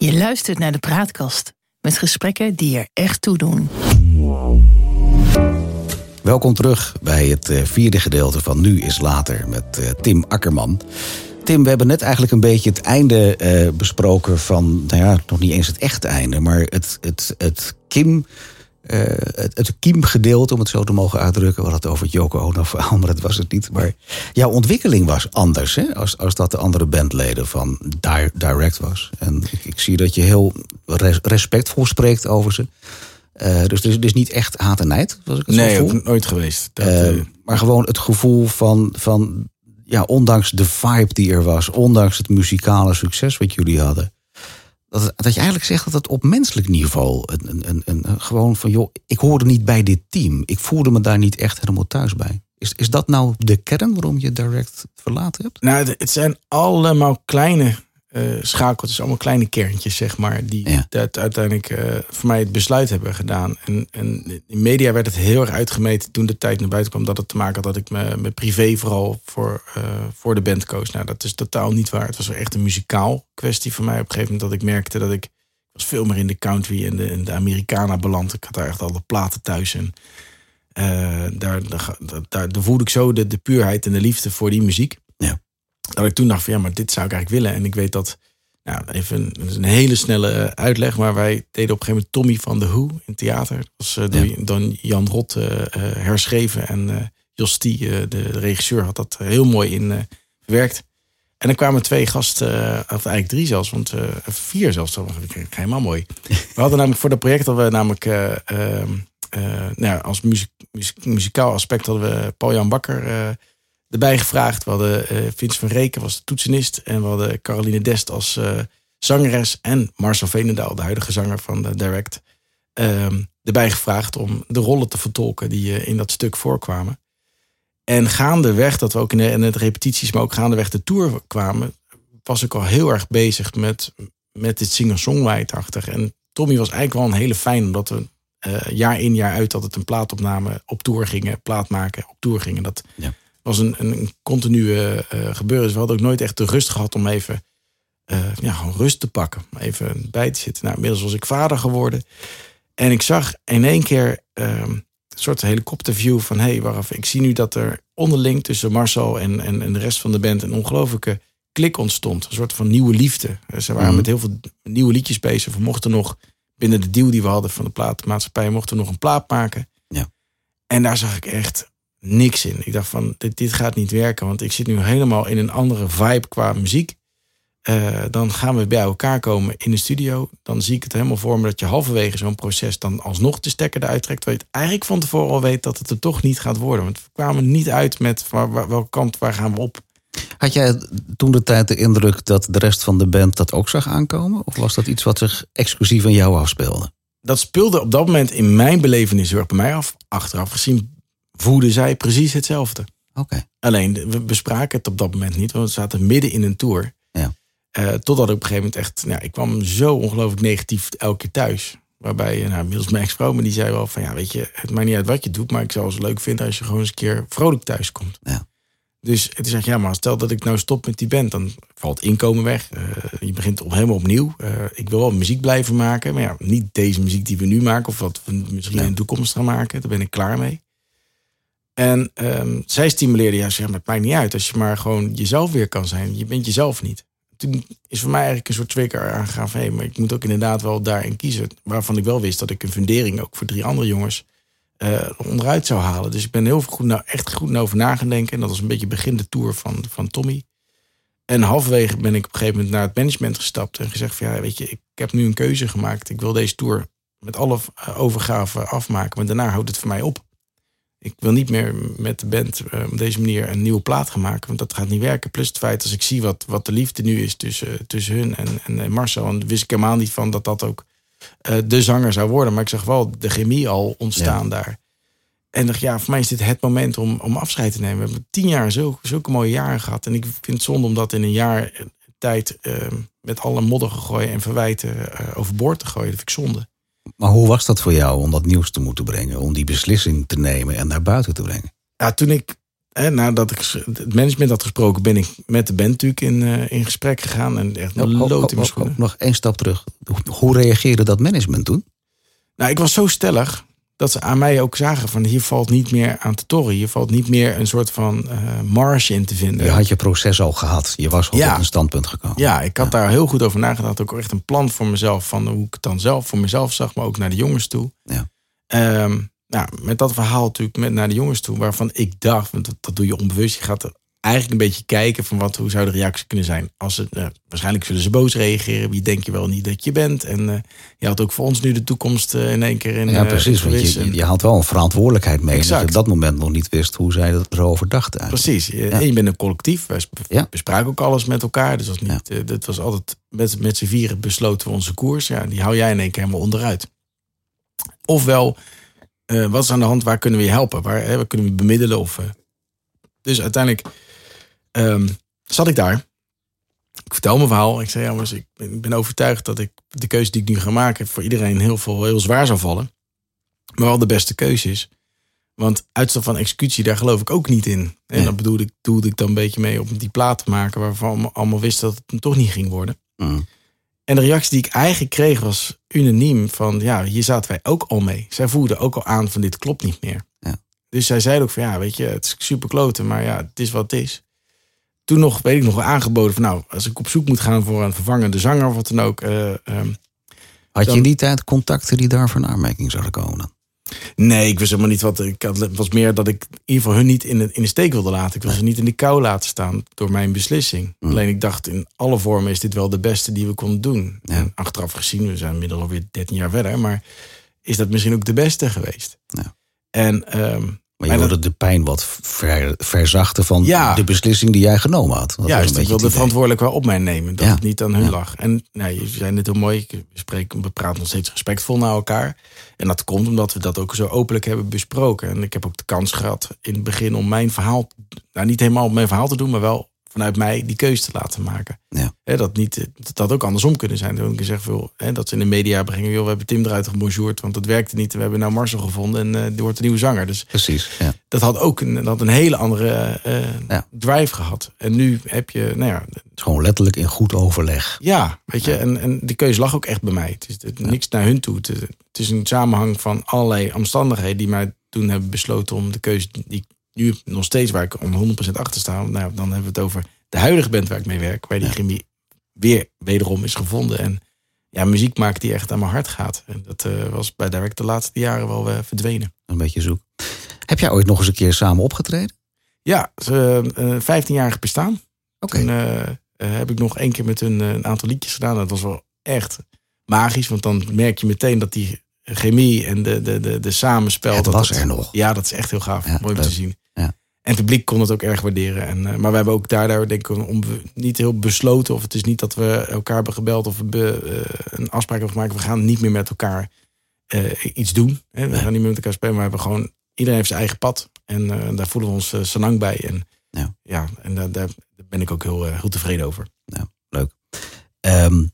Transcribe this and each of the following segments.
Je luistert naar de Praatkast met gesprekken die er echt toe doen. Welkom terug bij het eh, vierde gedeelte van Nu is Later met eh, Tim Akkerman. Tim, we hebben net eigenlijk een beetje het einde uh, besproken van, nou ja, nog niet eens het echte einde, maar het, het, het Kim. Uh, het, het Kiem-gedeelte, om het zo te mogen uitdrukken. We hadden het over Joko Ono verhaal, maar dat was het niet. Maar jouw ontwikkeling was anders, hè? Als, als dat de andere bandleden van Direct was. En ik, ik zie dat je heel res, respectvol spreekt over ze. Uh, dus het is, dus niet echt haat en nijd, was ik het nee, zo voel. nooit geweest. Dat, uh, maar gewoon het gevoel van, van ja, ondanks de vibe die er was, ondanks het muzikale succes wat jullie hadden, dat, dat je eigenlijk zegt dat het op menselijk niveau een, een, een, gewoon van joh, ik hoorde niet bij dit team, ik voelde me daar niet echt helemaal thuis bij. Is, is dat nou de kern waarom je direct verlaten hebt? Nou, het zijn allemaal kleine uh, schakeltjes, allemaal kleine kerntjes, zeg maar, die Ja. dat uiteindelijk uh, voor mij het besluit hebben gedaan. En, en in media werd het heel erg uitgemeten toen de tijd naar buiten kwam dat het te maken had dat ik me, me privé vooral voor, uh, voor de band koos. Nou, dat is totaal niet waar. Het was echt een muzikaal kwestie voor mij. Op een gegeven moment dat ik merkte dat ik, was veel meer in de country en de, in de Americana beland. Ik had daar echt alle platen thuis en daar, daar, daar, daar voelde ik zo de, de puurheid en de liefde voor die muziek. Dat ik toen dacht van ja, maar dit zou ik eigenlijk willen. En ik weet dat, nou even een, dat een hele snelle uitleg, maar wij deden op een gegeven moment Tommy van de Who in theater. Dat was uh, door, Ja. door Jan Rot uh, herschreven en uh, Jos T, uh, de, de regisseur, had dat heel mooi in verwerkt. En dan kwamen twee gasten, of eigenlijk drie zelfs, want vier zelfs, dat was helemaal mooi. We hadden namelijk voor dat project hadden we namelijk uh, nou, als muziek, muziek, muzikaal aspect hadden we Paul-Jan Bakker erbij gevraagd. We hadden uh, Vince van Reken was de toetsenist. En we hadden Caroline Dest als uh, zangeres. En Marcel Veenendaal, de huidige zanger van de Direct. Uh, erbij gevraagd om de rollen te vertolken die uh, in dat stuk voorkwamen. En gaandeweg, dat we ook in de, in de repetities, maar ook gaandeweg de tour kwamen, was ik al heel erg bezig met, met dit singer-songwriter-achtig. En Tommy was eigenlijk wel een hele fijn, omdat we jaar in jaar uit altijd een plaatopname op tour gingen, plaat maken, op tour gingen. Dat ja. Was een, een continue uh, gebeuren. Dus we hadden ook nooit echt de rust gehad om even uh, ja, gewoon rust te pakken. Even bij te zitten. Nou, inmiddels was ik vader geworden. En ik zag in één keer ehm, een soort helikopterview van... hé, hey, waaraf ik zie nu dat er onderling tussen Marcel en, en, en de rest van de band... een ongelofelijke klik ontstond. Een soort van nieuwe liefde. Ze waren mm. met heel veel nieuwe liedjes bezig. We mochten nog binnen de deal die we hadden van de platenmaatschappij... mochten we nog een plaat maken. Ja. En daar zag ik echt niks in. Ik dacht van, dit, dit gaat niet werken. Want ik zit nu helemaal in een andere vibe qua muziek. Uh, dan gaan we bij elkaar komen in de studio. Dan zie ik het helemaal voor me dat je halverwege zo'n proces... dan alsnog de stekker eruit trekt. Terwijl je het eigenlijk van tevoren al weet dat het er toch niet gaat worden. Want we kwamen niet uit met waar, waar, welke kant, waar gaan we op. Had jij toen de tijd de indruk dat de rest van de band dat ook zag aankomen? Of was dat iets wat zich exclusief aan jou afspeelde? Dat speelde op dat moment in mijn belevenis heel erg bij mij af. Achteraf gezien voelden zij precies hetzelfde. Okay. Alleen, we bespraken het op dat moment niet, want we zaten midden in een tour. Ja. Uh, totdat ik op een gegeven moment echt, nou, ik kwam zo ongelooflijk negatief elke keer thuis. Waarbij, nou, inmiddels mijn ex-vrouw, maar die zei wel van, ja, weet je, het maakt niet uit wat je doet, maar ik zou het leuk vinden als je gewoon eens een keer vrolijk thuis komt. Ja. Dus het is echt, ja, maar stel dat ik nou stop met die band, dan valt inkomen weg. Uh, je begint op, helemaal opnieuw. Uh, ik wil wel muziek blijven maken, maar ja, niet deze muziek die we nu maken, of wat we misschien ja. in de toekomst gaan maken. Daar ben ik klaar mee. En um, zij stimuleerde juist, ja, maar het maakt niet uit. Als je maar gewoon jezelf weer kan zijn. Je bent jezelf niet. Toen is voor mij eigenlijk een soort trigger aangegaan van... hé, maar ik moet ook inderdaad wel daarin kiezen. Waarvan ik wel wist dat ik een fundering ook voor drie andere jongens... Uh, onderuit zou halen. Dus ik ben heel goed nou, echt goed over na gaan denken. En dat was een beetje begin de tour van, van Tommy. En halverwege ben ik op een gegeven moment naar het management gestapt... en gezegd van, ja, weet je, ik heb nu een keuze gemaakt. Ik wil deze tour met alle overgaven afmaken. Maar daarna houdt het voor mij op ik wil niet meer met de band uh, op deze manier een nieuwe plaat gaan maken. Want dat gaat niet werken. Plus het feit als ik zie wat, wat de liefde nu is tussen, tussen hun en, en Marcel. En wist ik helemaal niet van dat dat ook uh, de zanger zou worden. Maar ik zag wel de chemie al ontstaan ja. daar. En dacht, ja, voor mij is dit het moment om, om afscheid te nemen. We hebben tien jaar zulke, zulke mooie jaren gehad. En ik vind het zonde om dat in een jaar tijd uh, met alle modder gegooid en verwijten overboord te gooien. Dat vind ik zonde. Maar hoe was dat voor jou om dat nieuws te moeten brengen? Om die beslissing te nemen en naar buiten te brengen? Ja, toen ik hè, nadat ik het management had gesproken, ben ik met de band natuurlijk in, uh, in gesprek gegaan. En echt een lood in mijn Nog één stap terug. Hoe reageerde dat management toen? Nou, ik was zo stellig dat ze aan mij ook zagen van hier valt niet meer aan te torren. Hier valt niet meer een soort van uh, marge in te vinden. Je had je proces al gehad. Je was al ja. op een standpunt gekomen. Ja, ik had daar heel goed over nagedacht. Ook echt een plan voor mezelf. Van hoe ik het dan zelf voor mezelf zag. Maar ook naar de jongens toe. Ja. Um, nou, met dat verhaal natuurlijk met naar de jongens toe. Waarvan ik dacht, want dat, dat doe je onbewust. Je gaat er eigenlijk een beetje kijken van wat, hoe zou de reactie kunnen zijn. Als ze, uh, waarschijnlijk zullen ze boos reageren. Wie denk je wel niet dat je bent? En uh, je had ook voor ons nu de toekomst uh, in één keer in. Ja, precies. Want je, je had wel een verantwoordelijkheid mee. Exact. Dat je op dat moment nog niet wist hoe zij erover dachten. Eigenlijk. Precies. Ja. En je bent een collectief. Wij ja. bespraken ook alles met elkaar. Dus dat was, niet, ja. dat was altijd met, met z'n vieren besloten we onze koers. Ja, die hou jij in één keer helemaal onderuit. Ofwel, wat is aan de hand? Waar kunnen we je helpen? Waar, hè, waar kunnen we bemiddelen? Of, dus uiteindelijk um, zat ik daar. Ik vertel mijn verhaal. Ik zei, ja, maar ik ben, ik ben overtuigd dat ik de keuze die ik nu ga maken voor iedereen heel, veel, heel zwaar zal vallen. Maar wel de beste keuze is. Want uitstel van executie, daar geloof ik ook niet in. En dan bedoelde ik, doelde ik dan een beetje mee om die plaat te maken waarvan we allemaal wisten dat het toch niet ging worden. Mm. En de reactie die ik eigenlijk kreeg was unaniem van ja, hier zaten wij ook al mee. Zij voelden ook al aan van dit klopt niet meer. Ja. Dus zij zeiden ook van ja, weet je, het is super kloten, maar ja, het is wat het is toen nog, weet ik nog, aangeboden van nou, als ik op zoek moet gaan voor een vervangende zanger of wat dan ook. Uh, um, had je in die tijd contacten die daar voor een aanmerking zouden komen? Nee, ik wist helemaal niet wat. Ik had, het was meer dat ik in ieder geval hun niet in de, in de steek wilde laten. Ik wil ze niet in de kou laten staan door mijn beslissing. Mm. Alleen ik dacht, in alle vormen is dit wel de beste die we konden doen. Ja. En achteraf gezien, we zijn inmiddels alweer 13 jaar verder, maar is dat misschien ook de beste geweest? Ja. En um, maar je wilde de pijn wat ver, verzachten van ja. de beslissing die jij genomen had. Dat Juist, ik wilde verantwoordelijk wel op mij nemen. Dat ja. het niet aan hun ja. lag. En nou, je zei net heel mooi, we praten nog steeds respectvol naar elkaar. En dat komt omdat we dat ook zo openlijk hebben besproken. En ik heb ook de kans gehad in het begin om mijn verhaal... Nou, niet helemaal mijn verhaal te doen, maar wel vanuit mij die keuze te laten maken. Ja. He, dat, niet, dat had ook andersom kunnen zijn. Dat ik zeg veel, he, dat ze in de media brengen, joh, we hebben Tim eruit gebonjourd, want dat werkte niet. We hebben nou Marcel gevonden en uh, die wordt een nieuwe zanger. Dus Precies, ja. dat had ook een, dat had een hele andere uh, ja. drive gehad. En nu heb je, nou ja... Het is gewoon letterlijk in goed overleg. Ja, weet je, en, en die keuze lag ook echt bij mij. Het is het, niks naar hun toe. Het, het is een samenhang van allerlei omstandigheden die mij toen hebben besloten om de keuze die nu nog steeds waar ik om 100% achter sta. Nou, dan hebben we het over de huidige band waar ik mee werk, waar die chemie weer wederom is gevonden. En ja, muziek maakt die echt aan mijn hart gaat. En dat uh, was bij Direct de laatste jaren wel uh, verdwenen. Een beetje zoek. Heb jij ooit nog eens een keer samen opgetreden? Ja, ze, uh, 15-jarig bestaan. Oké. Okay. Heb ik nog één keer met hun een aantal liedjes gedaan. Dat was wel echt magisch, want dan merk je meteen dat die chemie en de, de, de, de samenspel. Het dat was dat, er nog. Ja, dat is echt heel gaaf. Ja, mooi om te zien. En het publiek kon het ook erg waarderen. En, uh, maar we hebben ook daardoor denk ik om, niet heel besloten. Of het is niet dat we elkaar hebben gebeld of we uh, een afspraak hebben gemaakt. We gaan niet meer met elkaar uh, iets doen. Hè? We gaan niet meer met elkaar spelen. Maar we hebben gewoon, iedereen heeft zijn eigen pad. En daar voelen we ons uh, lang bij. En ja, ja en daar, daar ben ik ook heel, heel tevreden over. Ja, leuk. Um,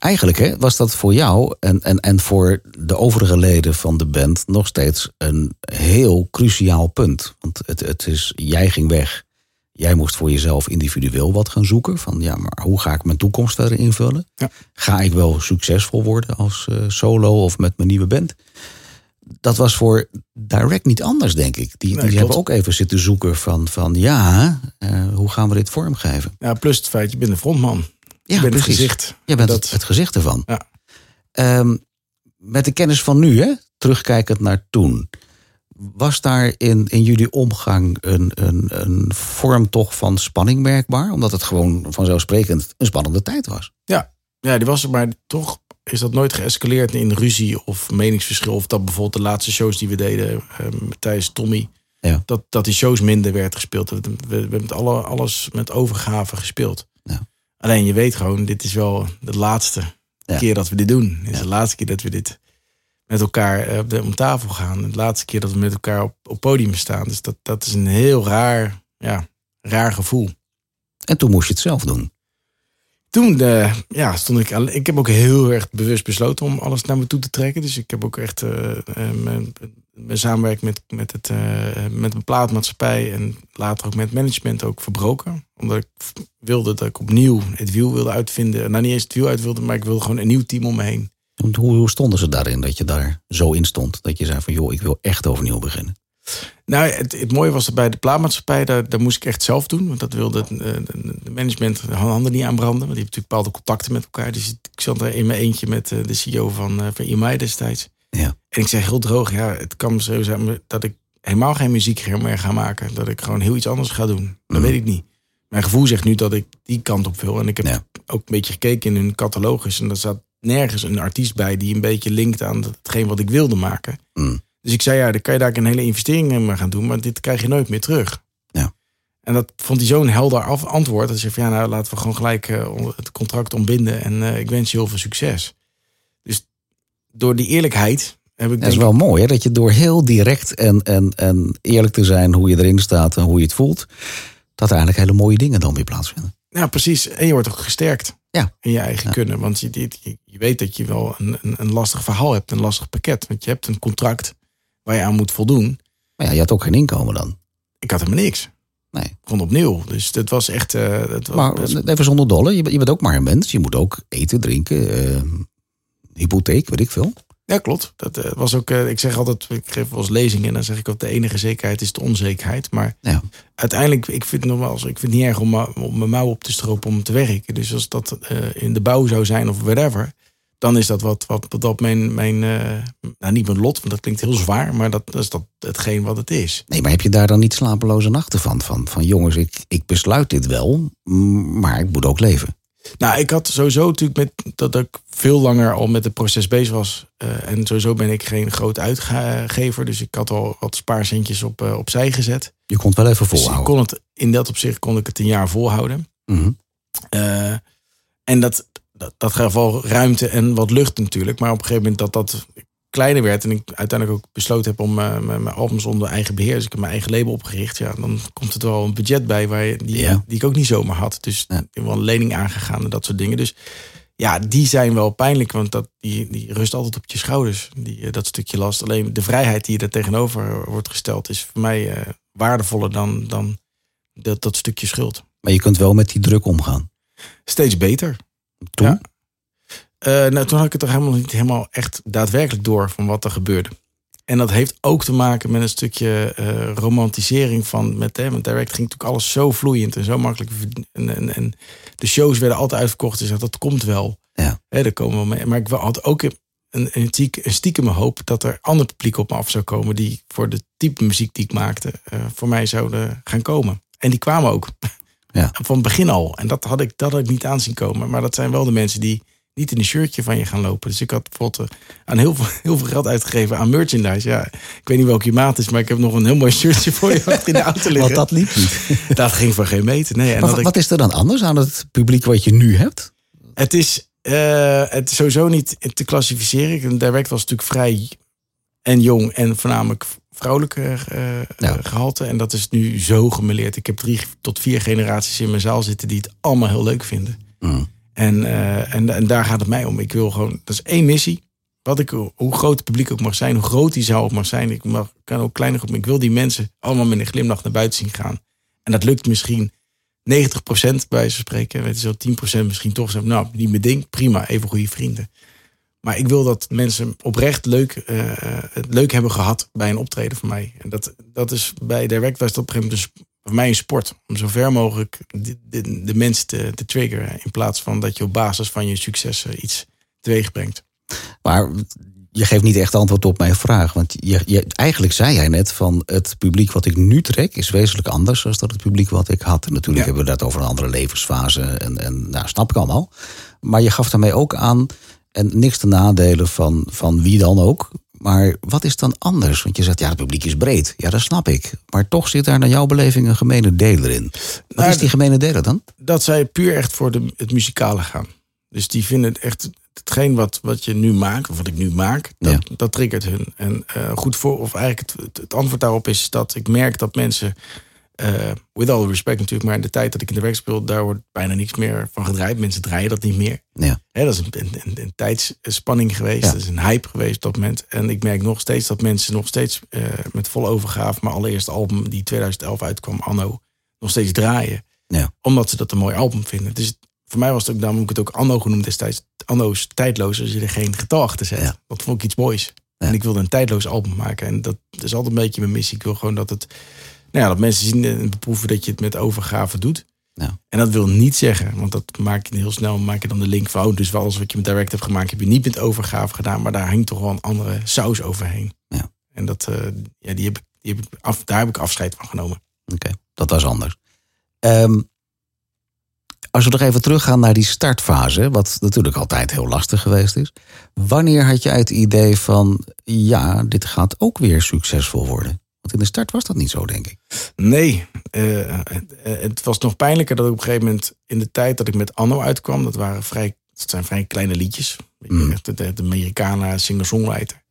eigenlijk hè, was dat voor jou en, en, en voor de overige leden van de band nog steeds een heel cruciaal punt. Want het, het is, jij ging weg. Jij moest voor jezelf individueel wat gaan zoeken. Van ja, maar hoe ga ik mijn toekomst verder invullen? Ja. Ga ik wel succesvol worden als uh, solo of met mijn nieuwe band? Dat was voor Direct niet anders, denk ik. Die, Nee, die hebben ook even zitten zoeken van, van ja, uh, hoe gaan we dit vormgeven? Ja, plus het feit, je bent de frontman. Ja, je bent precies. het gezicht. Je bent Dat- het, het gezicht ervan. Ja. Ehm, met de kennis van nu, hè, terugkijkend naar toen. Was daar in, in jullie omgang een, een, een vorm toch van spanning merkbaar? Omdat het gewoon vanzelfsprekend een spannende tijd was. Ja, die was er, maar toch is dat nooit geëscaleerd in ruzie of meningsverschil. Of dat bijvoorbeeld de laatste shows die we deden ehm, tijdens Tommy, Ja. dat, dat die shows minder werd gespeeld. We, we, we hebben het alle, alles met overgave gespeeld. Alleen je weet gewoon, dit is wel de laatste Ja. keer dat we dit doen. Dit is Ja. de laatste keer dat we dit met elkaar eh, op de, om tafel gaan. De laatste keer dat we met elkaar op, op podium staan. Dus dat, dat is een heel raar, ja, raar gevoel. En toen moest je het zelf doen. Toen eh, ja, stond ik. Ik heb ook heel erg bewust besloten om alles naar me toe te trekken. Dus ik heb ook echt eh, mijn samenwerking met, met, het, uh, met plaatmaatschappij en later ook met management ook verbroken. Omdat ik wilde dat ik opnieuw het wiel wilde uitvinden. Nou, niet eens het wiel uit wilde, maar ik wilde gewoon een nieuw team om me heen. Hoe, hoe stonden ze daarin dat je daar zo in stond? Dat je zei van joh, ik wil echt overnieuw beginnen. Nou, het, het mooie was dat bij de plaatmaatschappij, daar, daar moest ik echt zelf doen. Want dat wilde het de management handen niet aanbranden. Want die hebben natuurlijk bepaalde contacten met elkaar. Dus ik zat er in mijn eentje met de CEO van, van IMI destijds. Ja. En ik zeg heel droog, ja, het kan zo zijn dat ik helemaal geen muziek meer ga maken. Dat ik gewoon heel iets anders ga doen. Dat Mhm. weet ik niet. Mijn gevoel zegt nu dat ik die kant op wil. En ik heb Ja. ook een beetje gekeken in hun catalogus. En daar zat nergens een artiest bij die een beetje linkt aan hetgeen wat ik wilde maken. Mm. Dus ik zei, ja, dan kan je daar een hele investering in gaan doen. Maar dit krijg je nooit meer terug. Ja. En dat vond hij zo'n helder af antwoord. Dat zei van, ja, nou laten we gewoon gelijk eh, het contract ontbinden. En eh, ik wens je heel veel succes. Dus door die eerlijkheid heb ik Dat is wel mooi hè, dat je door heel direct en, en, en eerlijk te zijn hoe je erin staat en hoe je het voelt, dat er eigenlijk hele mooie dingen dan weer plaatsvinden. Ja, precies. En je wordt ook gesterkt Ja. in je eigen Ja. kunnen. Want je, je, je weet dat je wel een, een, een lastig verhaal hebt, een lastig pakket. Want je hebt een contract waar je aan moet voldoen. Maar ja, je had ook geen inkomen dan. Ik had helemaal niks. Nee. Gewoon opnieuw. Dus dat was echt. eh dat was Maar best- even zonder dolle, je, bent- je bent ook maar een mens. Je moet ook eten, drinken, eh, hypotheek, weet ik veel. Ja, klopt. Dat eh, was ook. eh, ik zeg altijd, ik geef wel eens lezingen en dan zeg ik ook de enige zekerheid is de onzekerheid. Maar Ja. uiteindelijk, ik vind het nogmaals, ik vind het niet erg om, mijn mouw op te stropen om te werken. Dus als dat eh, in de bouw zou zijn of whatever, dan is dat wat, wat, wat dat mijn, mijn nou niet mijn lot, want dat klinkt heel zwaar, maar dat, dat is dat hetgeen wat het is. Nee, maar heb je daar dan niet slapeloze nachten van? Van, van jongens, ik, ik besluit dit wel, maar ik moet ook leven. Nou, ik had sowieso natuurlijk met dat ik veel langer al met het proces bezig was. Eh, en sowieso ben ik geen groot uitgever. Dus ik had al wat spaarcentjes op, eh, opzij gezet. Je kon het wel even Dus ik volhouden. kon het, in dat opzicht kon ik het een jaar volhouden. Mhm. Eh, en dat, dat, dat gaf wel ruimte en wat lucht natuurlijk. Maar op een gegeven moment dat dat kleiner werd... en ik uiteindelijk ook besloten heb om eh, mijn mijn albums onder eigen beheer... dus ik heb mijn eigen label opgericht... ja, dan komt het wel een budget bij waar je, die, Ja. die ik ook niet zomaar had. Dus Ja. ik heb wel een lening aangegaan en dat soort dingen. Dus ja, die zijn wel pijnlijk, want dat, die, die rust altijd op je schouders. Die, eh, dat stukje last. Alleen de vrijheid die er tegenover wordt gesteld... is voor mij eh, waardevoller dan, dan dat, dat stukje schuld. Maar je kunt wel met die druk omgaan. Steeds beter. Toen? Ja. Eh, nou, toen had ik het er helemaal niet helemaal echt daadwerkelijk door van wat er gebeurde. En dat heeft ook te maken met een stukje eh, romantisering van met hem. Want direct ging natuurlijk alles zo vloeiend en zo makkelijk. En, en, en de shows werden altijd uitverkocht. Dus dat komt wel. Ja. Hè, daar komen we mee. Maar ik had ook een, een, een stiekem hoop dat er ander publiek op me af zou komen. Die voor de type muziek die ik maakte, eh, voor mij zouden gaan komen. En die kwamen ook. Ja. Van het begin al. En dat had, ik, dat had ik niet aanzien komen. Maar dat zijn wel de mensen die niet in een shirtje van je gaan lopen. Dus ik had bijvoorbeeld eh, aan heel veel, heel veel geld uitgegeven aan merchandise. Ja, ik weet niet welke je maat is, maar ik heb nog een heel mooi shirtje voor je in de auto liggen. Want dat liep niet. Dat ging voor geen meter. Nee, en ik, wat is er dan anders aan het publiek wat je nu hebt? het is eh, het is sowieso niet te klassificeren. Direct was natuurlijk vrij en jong en voornamelijk vrouwelijk eh, Ja. gehalte. En dat is nu zo gemeleerd. Ik heb drie tot vier generaties in mijn zaal zitten die het allemaal heel leuk vinden. Mm. En, eh, en, en daar gaat het mij om. Ik wil gewoon, dat is één missie. Wat ik, hoe groot het publiek ook mag zijn, hoe groot die zaal ook mag zijn. Ik mag, kan ook kleiner groep. maar Ik wil die mensen allemaal met een glimlach naar buiten zien gaan. En dat lukt misschien 90% bij van spreken. Weet je, zo 10% misschien toch zeggen, nou, niet mijn ding, prima, even goede vrienden. Maar ik wil dat mensen oprecht leuk, eh, het leuk hebben gehad bij een optreden van mij. En dat, dat is bij Direct was dat op een gegeven moment voor mij een sport. Om zo ver mogelijk de, de, te, te triggeren. In plaats van dat je op basis van je successen iets teweeg brengt. Maar je geeft niet echt antwoord op mijn vraag. Want je, je, eigenlijk zei jij net van het publiek wat ik nu trek is wezenlijk anders dan het publiek wat ik had. Natuurlijk Ja. hebben we dat over een andere levensfase en, en nou, snap ik allemaal. Maar je gaf daarmee ook aan, en niks te nadelen van, van wie dan ook. Maar wat is dan anders? Want je zegt, ja, het publiek is breed. Ja, dat snap ik. Maar toch zit daar naar jouw beleving een gemene deler in. Wat Nou, is die gemene deler dan? Dat zij puur echt voor de, het muzikale gaan. Dus die vinden het echt hetgeen wat, wat je nu maakt, of wat ik nu maak, dat, Ja. dat triggert hun. En eh, goed voor, of eigenlijk het, het, het antwoord daarop is dat ik merk dat mensen Uh, with all respect natuurlijk, maar in de tijd dat ik in de werk speel, daar wordt bijna niks meer van gedraaid. Mensen draaien dat niet meer. Ja. dat is een, een, een, tijdsspanning geweest. Dat is een hype geweest op dat moment. En ik merk nog steeds dat mensen nog steeds uh, met volle overgave, maar allereerste album die 2011 uitkwam, Anno, nog steeds draaien. Ja. Omdat ze dat een mooi album vinden. Dus voor mij was het ook, daarom heb ik het ook Anno genoemd destijds. Anno is tijdloos als je er geen getal achter zet. Ja. Dat vond ik iets moois. En ik wilde een tijdloos album maken. En dat is altijd een beetje mijn missie. Ik wil gewoon dat het nou ja, dat mensen zien en beproeven dat je het met overgave doet. Ja. En dat wil niet zeggen, want dat maak je heel snel, maak je dan de link van, oh, dus wel alles wat je met direct hebt gemaakt, heb je niet met overgave gedaan, maar daar hangt toch wel een andere saus overheen. Ja. En dat, uh, ja, die heb, ik, die heb ik af, daar heb ik afscheid van genomen. Oké, dat was anders. Um, als we nog even teruggaan naar die startfase, wat natuurlijk altijd heel lastig geweest is. Wanneer had jij het idee van, ja, dit gaat ook weer succesvol worden? Want in de start was dat niet zo, denk ik. Nee, uh, het was nog pijnlijker dat ik op een gegeven moment in de tijd dat ik met Anno uitkwam, dat waren vrij, dat zijn vrij kleine liedjes. Mm. Echt de, de Amerikanen singer-songwriter.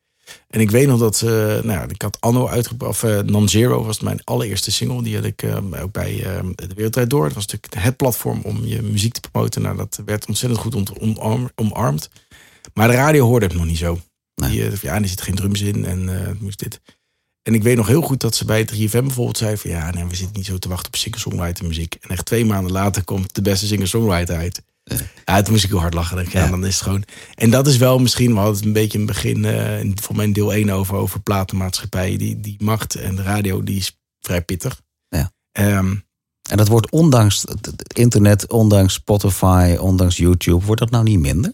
En ik weet nog dat, uh, nou, ik had Anno uitgebracht, of uh, Non-Zero was mijn allereerste single. Die had ik uh, ook bij De Wereldrijd Door. Het was natuurlijk het platform om je muziek te promoten. Nou, dat werd ontzettend goed omarmd. omarmd. Maar de radio hoorde het nog niet zo. Nee. Die, ja, er zit geen drums in en moest dit. En ik weet nog heel goed dat ze bij 3FM bijvoorbeeld zei van... ja, nee, we zitten niet zo te wachten op singer-songwriter muziek. En echt twee maanden later komt de beste singer-songwriter uit. Ja, toen moest ik heel hard lachen. Ja, ja, dan is het gewoon... En dat is wel misschien, we hadden het een beetje in het begin... Uh, voor mijn deel 1 over, over platenmaatschappijen. Die, die macht en de radio, die is vrij pittig. Ja. Um, en dat wordt ondanks het internet, ondanks Spotify, ondanks YouTube... wordt dat nou niet minder?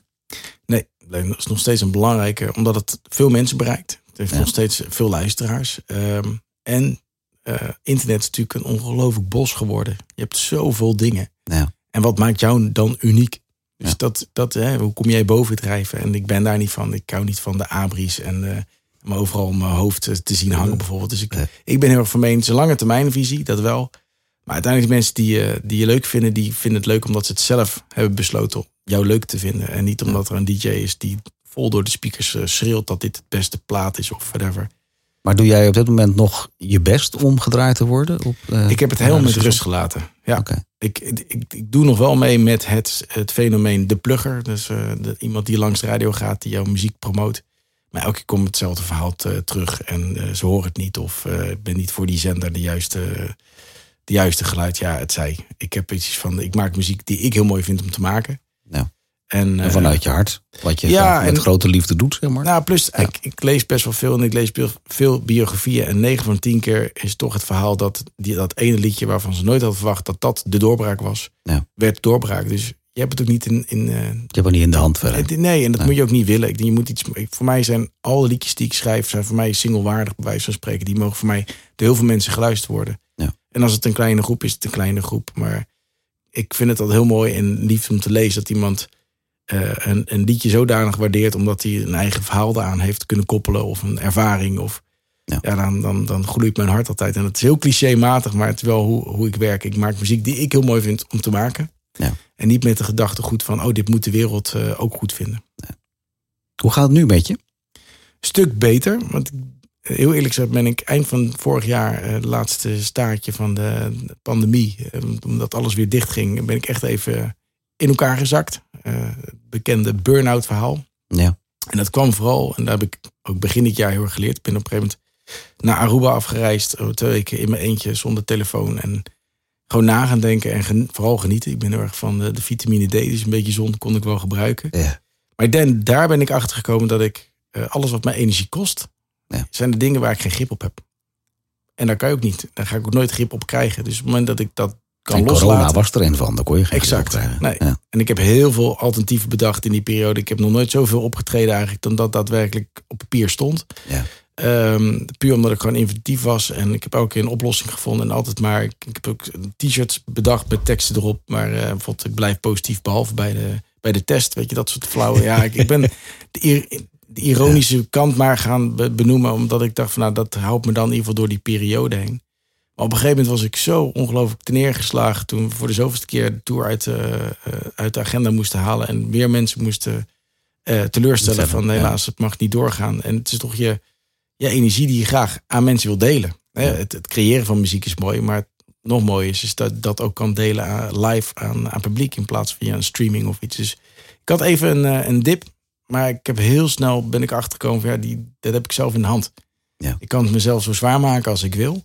Nee, dat is nog steeds een belangrijke... omdat het veel mensen bereikt. Het heeft ja. nog steeds veel luisteraars. Um, en uh, internet is natuurlijk een ongelooflijk bos geworden. Je hebt zoveel dingen. Ja. En wat maakt jou dan uniek? Dus ja. dat, dat hè, hoe kom jij boven drijven? En ik ben daar niet van. Ik hou niet van de abris en uh, me overal mijn hoofd te zien hangen bijvoorbeeld. Dus ik, ja. ik ben heel erg van mening, lange termijn visie, dat wel. Maar uiteindelijk mensen die, uh, die je leuk vinden, die vinden het leuk omdat ze het zelf hebben besloten om jou leuk te vinden. En niet omdat er een DJ is die vol door de speakers uh, schreeuwt dat dit het beste plaat is of whatever. Maar doe jij op dit moment nog je best om gedraaid te worden? Op, uh, ik heb het helemaal met rust gelaten. Ja. Okay. Ik, ik, ik, doe nog wel mee met het, het fenomeen de plugger. Dus uh, de, iemand die langs de radio gaat, die jouw muziek promoot. Maar elke keer komt hetzelfde verhaal te, terug en uh, ze horen het niet. Of ik ben niet voor die zender de juiste, de juiste geluid. Ja, het zij. Ik heb iets van, ik maak muziek die ik heel mooi vind om te maken. Ja. En, en, vanuit je hart. Wat je ja, met en, grote liefde doet, zeg maar. Nou, plus ja. ik, ik, lees best wel veel en ik lees veel biografieën. En 9 van 10 keer is toch het verhaal dat die, dat ene liedje waarvan ze nooit hadden verwacht dat dat de doorbraak was, ja. werd doorbraak. Dus je hebt het ook niet in. in uh, je hebt het niet in de hand verder. Nee, en dat nee. moet je ook niet willen. Ik, je moet iets, voor mij zijn alle liedjes die ik schrijf, zijn voor mij singlewaardig, bij wijze van spreken. Die mogen voor mij door heel veel mensen geluisterd worden. Ja. En als het een kleine groep is, het een kleine groep. Maar ik vind het altijd heel mooi en lief om te lezen dat iemand uh, een, een liedje zodanig waardeert omdat hij een eigen verhaal eraan heeft kunnen koppelen of een ervaring. Of, ja. ja dan, dan, dan gloeit mijn hart altijd. En het is heel clichématig, maar het is wel hoe, hoe ik werk. Ik maak muziek die ik heel mooi vind om te maken. Ja. En niet met de gedachte goed van, oh, dit moet de wereld uh, ook goed vinden. Ja. Hoe gaat het nu met je? Stuk beter. Want heel eerlijk gezegd ben ik eind van vorig jaar, het uh, laatste staartje van de pandemie, omdat alles weer dicht ging, ben ik echt even in elkaar gezakt. Uh, bekende burn-out verhaal. Ja. En dat kwam vooral, en daar heb ik ook begin dit jaar heel erg geleerd. Ik ben op een gegeven moment naar Aruba afgereisd. Twee weken in mijn eentje zonder telefoon. En gewoon na gaan denken en gen, vooral genieten. Ik ben heel erg van de, de vitamine D. Dus een beetje zon kon ik wel gebruiken. Ja. Maar dan, daar ben ik achter gekomen dat ik uh, alles wat mij energie kost, ja. zijn de dingen waar ik geen grip op heb. En daar kan je ook niet. Daar ga ik ook nooit grip op krijgen. Dus op het moment dat ik dat kan en loslaten. corona was er een van, daar kon je geen Exact. Nee. Ja. En ik heb heel veel alternatieven bedacht in die periode. Ik heb nog nooit zoveel opgetreden eigenlijk dan dat daadwerkelijk op papier stond. Ja. Um, puur omdat ik gewoon inventief was. En ik heb elke keer een oplossing gevonden. En altijd maar, ik, ik heb ook t-shirts bedacht met teksten erop. Maar uh, bijvoorbeeld, ik blijf positief behalve bij de, bij de test. Weet je, dat soort flauwe. ja, ik, ik ben de, de ironische ja. kant maar gaan benoemen. Omdat ik dacht van nou, dat houdt me dan in ieder geval door die periode heen. Maar op een gegeven moment was ik zo ongelooflijk neergeslagen toen we voor de zoveelste keer de tour uit, uh, uit de agenda moesten halen. En weer mensen moesten uh, teleurstellen van helaas, ja. het mag niet doorgaan. En het is toch je, je energie die je graag aan mensen wil delen. Ja. Het, het, creëren van muziek is mooi, maar nog mooier is, is dat dat ook kan delen aan, live aan, aan publiek in plaats van via een streaming of iets. Dus ik had even een, eh, een dip, maar ik heb heel snel ben ik achtergekomen van ja, die, dat heb ik zelf in de hand. Ja. Ik kan het mezelf zo zwaar maken als ik wil.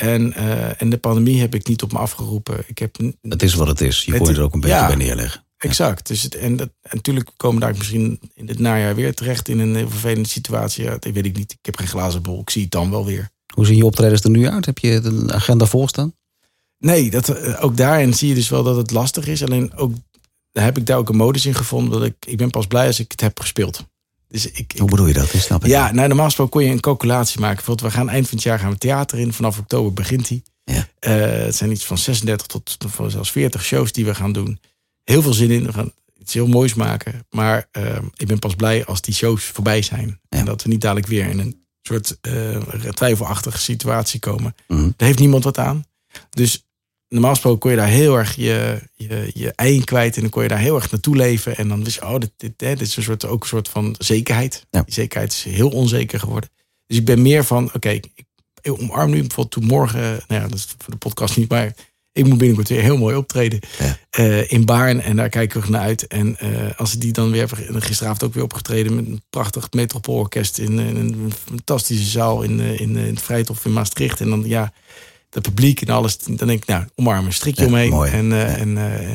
En, eh, en de pandemie heb ik niet op me afgeroepen. Ik heb, Het is wat het is. Je kon je er ook een beetje ja. bij neerleggen. Exact. Dus het, en, dat, en natuurlijk komen daar misschien in het najaar weer terecht in een heel vervelende situatie. Ja, dat weet ik niet. Ik heb geen glazen bol. Ik zie het dan wel weer. Hoe zien je optredens er nu uit? Heb je een agenda vol staan? Nee, dat, eh, ook daarin zie je dus wel dat het lastig is. Alleen ook daar heb ik daar ook een modus in gevonden. Dat ik, ik ben pas blij als ik het heb gespeeld. Dus ik, ik- Hoe bedoel je dat? Ik snap het ja, nou, normaal gesproken kon je een calculatie maken. Bijvoorbeeld, we gaan eind van het jaar gaan we theater in. Vanaf oktober begint hij. Ja. Eh, het zijn iets van 36 tot, zelfs 40 shows die we gaan doen. Heel veel zin in. We gaan iets heel moois maken. Maar eh, ik ben pas blij als die shows voorbij zijn. Ja. En dat we niet dadelijk weer in een soort eh, twijfelachtige situatie komen. Mhm. Daar heeft niemand wat aan. Dus normaal gesproken kon je daar heel erg je, je, je ei kwijt. En dan kon je daar heel erg naartoe leven. En dan wist je, oh, dit, dit, hè, dit is een soort, ook een soort van zekerheid. Ja. Die zekerheid is heel onzeker geworden. Dus ik ben meer van, oké, ik, ik omarm nu bijvoorbeeld toen morgen, nou ja, dat is voor de podcast niet, maar ik moet binnenkort weer heel mooi optreden Ja. eh, in Baarn. En daar kijk ik erg naar uit. En eh, als ik die dan weer hebben, gisteravond ook weer opgetreden met een prachtig metropoolorkest in, in een fantastische zaal in, eh, in, in het Vrijthof in Maastricht. En dan ja, dat publiek en alles. Dan denk ik, nou, omarmen, strikje Ja, omheen. mooi. En, eh, Ja. en, eh,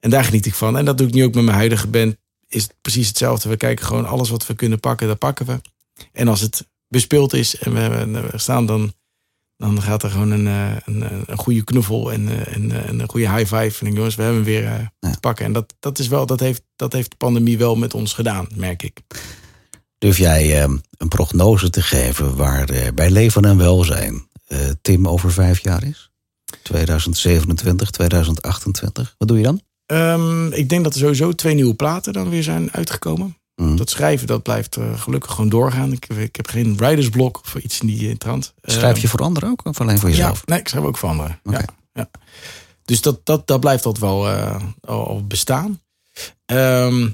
en daar geniet ik van. En dat doe ik nu ook met mijn huidige band. Is het precies hetzelfde. We kijken gewoon alles wat we kunnen pakken, dat pakken we. En als het bespeeld is en we, staan, dan, dan gaat er gewoon een, eh, een, een goede knuffel en, en, en een goede high five. En jongens, we hebben hem weer Ja. te pakken. En dat, dat, is wel, dat, heeft, dat heeft de pandemie wel met ons gedaan, merk ik. Durf jij eh, een prognose te geven waar bij leven en welzijn eh, Tim over vijf jaar is? 2027, 2028. Wat doe je dan? Ehm, ik denk dat er sowieso twee nieuwe platen dan weer zijn uitgekomen. Mhm. Dat schrijven, dat blijft eh, gelukkig gewoon doorgaan. Ik, ik heb geen writersblok of iets in die eh, trant. Schrijf je Ehm, voor anderen ook of alleen voor jezelf? Ja, nee, ik schrijf ook voor anderen. Ja, ja. Dus dat, dat, dat blijft dat wel eh, al al bestaan. Ehm,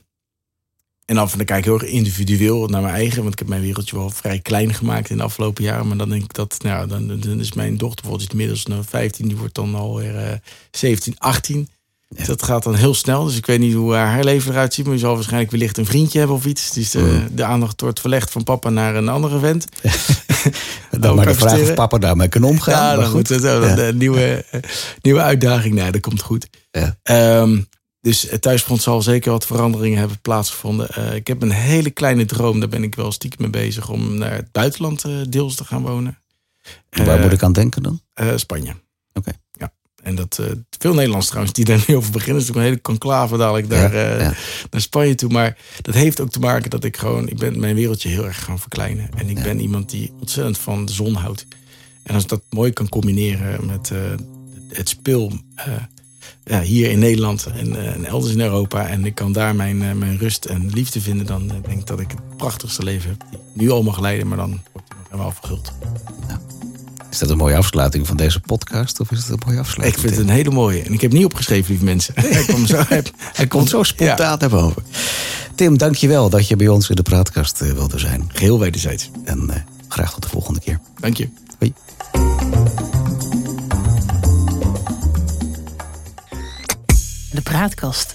en dan, dan kijk ik heel erg individueel naar mijn eigen. Want ik heb mijn wereldje wel vrij klein gemaakt in de afgelopen jaren. Maar dan denk ik dat, nou, dan, dan is mijn dochter bijvoorbeeld inmiddels nou 15. Die wordt dan alweer eh 17, 18. Dus dat gaat dan heel snel. Dus ik weet niet hoe haar leven eruit ziet. Maar je zal waarschijnlijk wellicht een vriendje hebben of iets. Dus de, Mm. de aandacht wordt verlegd van papa naar een andere vent. Dan maar de vraag of papa daarmee kan omgaan. Ja, maar goed. Dat Ja. een nieuwe, eh, nieuwe uitdaging. Nee, dat komt goed. Ja. Ehm, dus het thuisfront zal zeker wat veranderingen hebben plaatsgevonden. Eh, ik heb een hele kleine droom. Daar ben ik wel stiekem mee bezig. Om naar het buitenland eh, deels te gaan wonen. Waar Eh, moet ik aan denken dan? eh, Spanje. Oké. Ja. En dat eh, veel Nederlands trouwens die daar nu over beginnen. is natuurlijk een hele conclave dadelijk daar Ja, eh, ja. naar Spanje toe. Maar dat heeft ook te maken dat ik gewoon, ik ben mijn wereldje heel erg gaan verkleinen. En ik Ja. ben iemand die ontzettend van de zon houdt. En als ik dat mooi kan combineren met eh, het speel eh, ja, hier in Nederland en, eh, en elders in Europa. En ik kan daar mijn, eh, mijn rust en liefde vinden. Dan eh, denk ik dat ik het prachtigste leven heb. Die ik nu al mag leiden, maar dan wordt het nog helemaal verguld. Is dat een mooie afsluiting van deze podcast? Of is het een mooie Ik afsluiting? vind het een hele mooie. En ik heb niet opgeschreven, lieve mensen. Hij komt zo, hij, hij komt zo spontaan Ja, naar boven. Tim, dank je wel dat je bij ons in de praatkast wilde zijn. geheel wederzijds. En graag tot de volgende keer. Dank je. Hoi. De praatkast.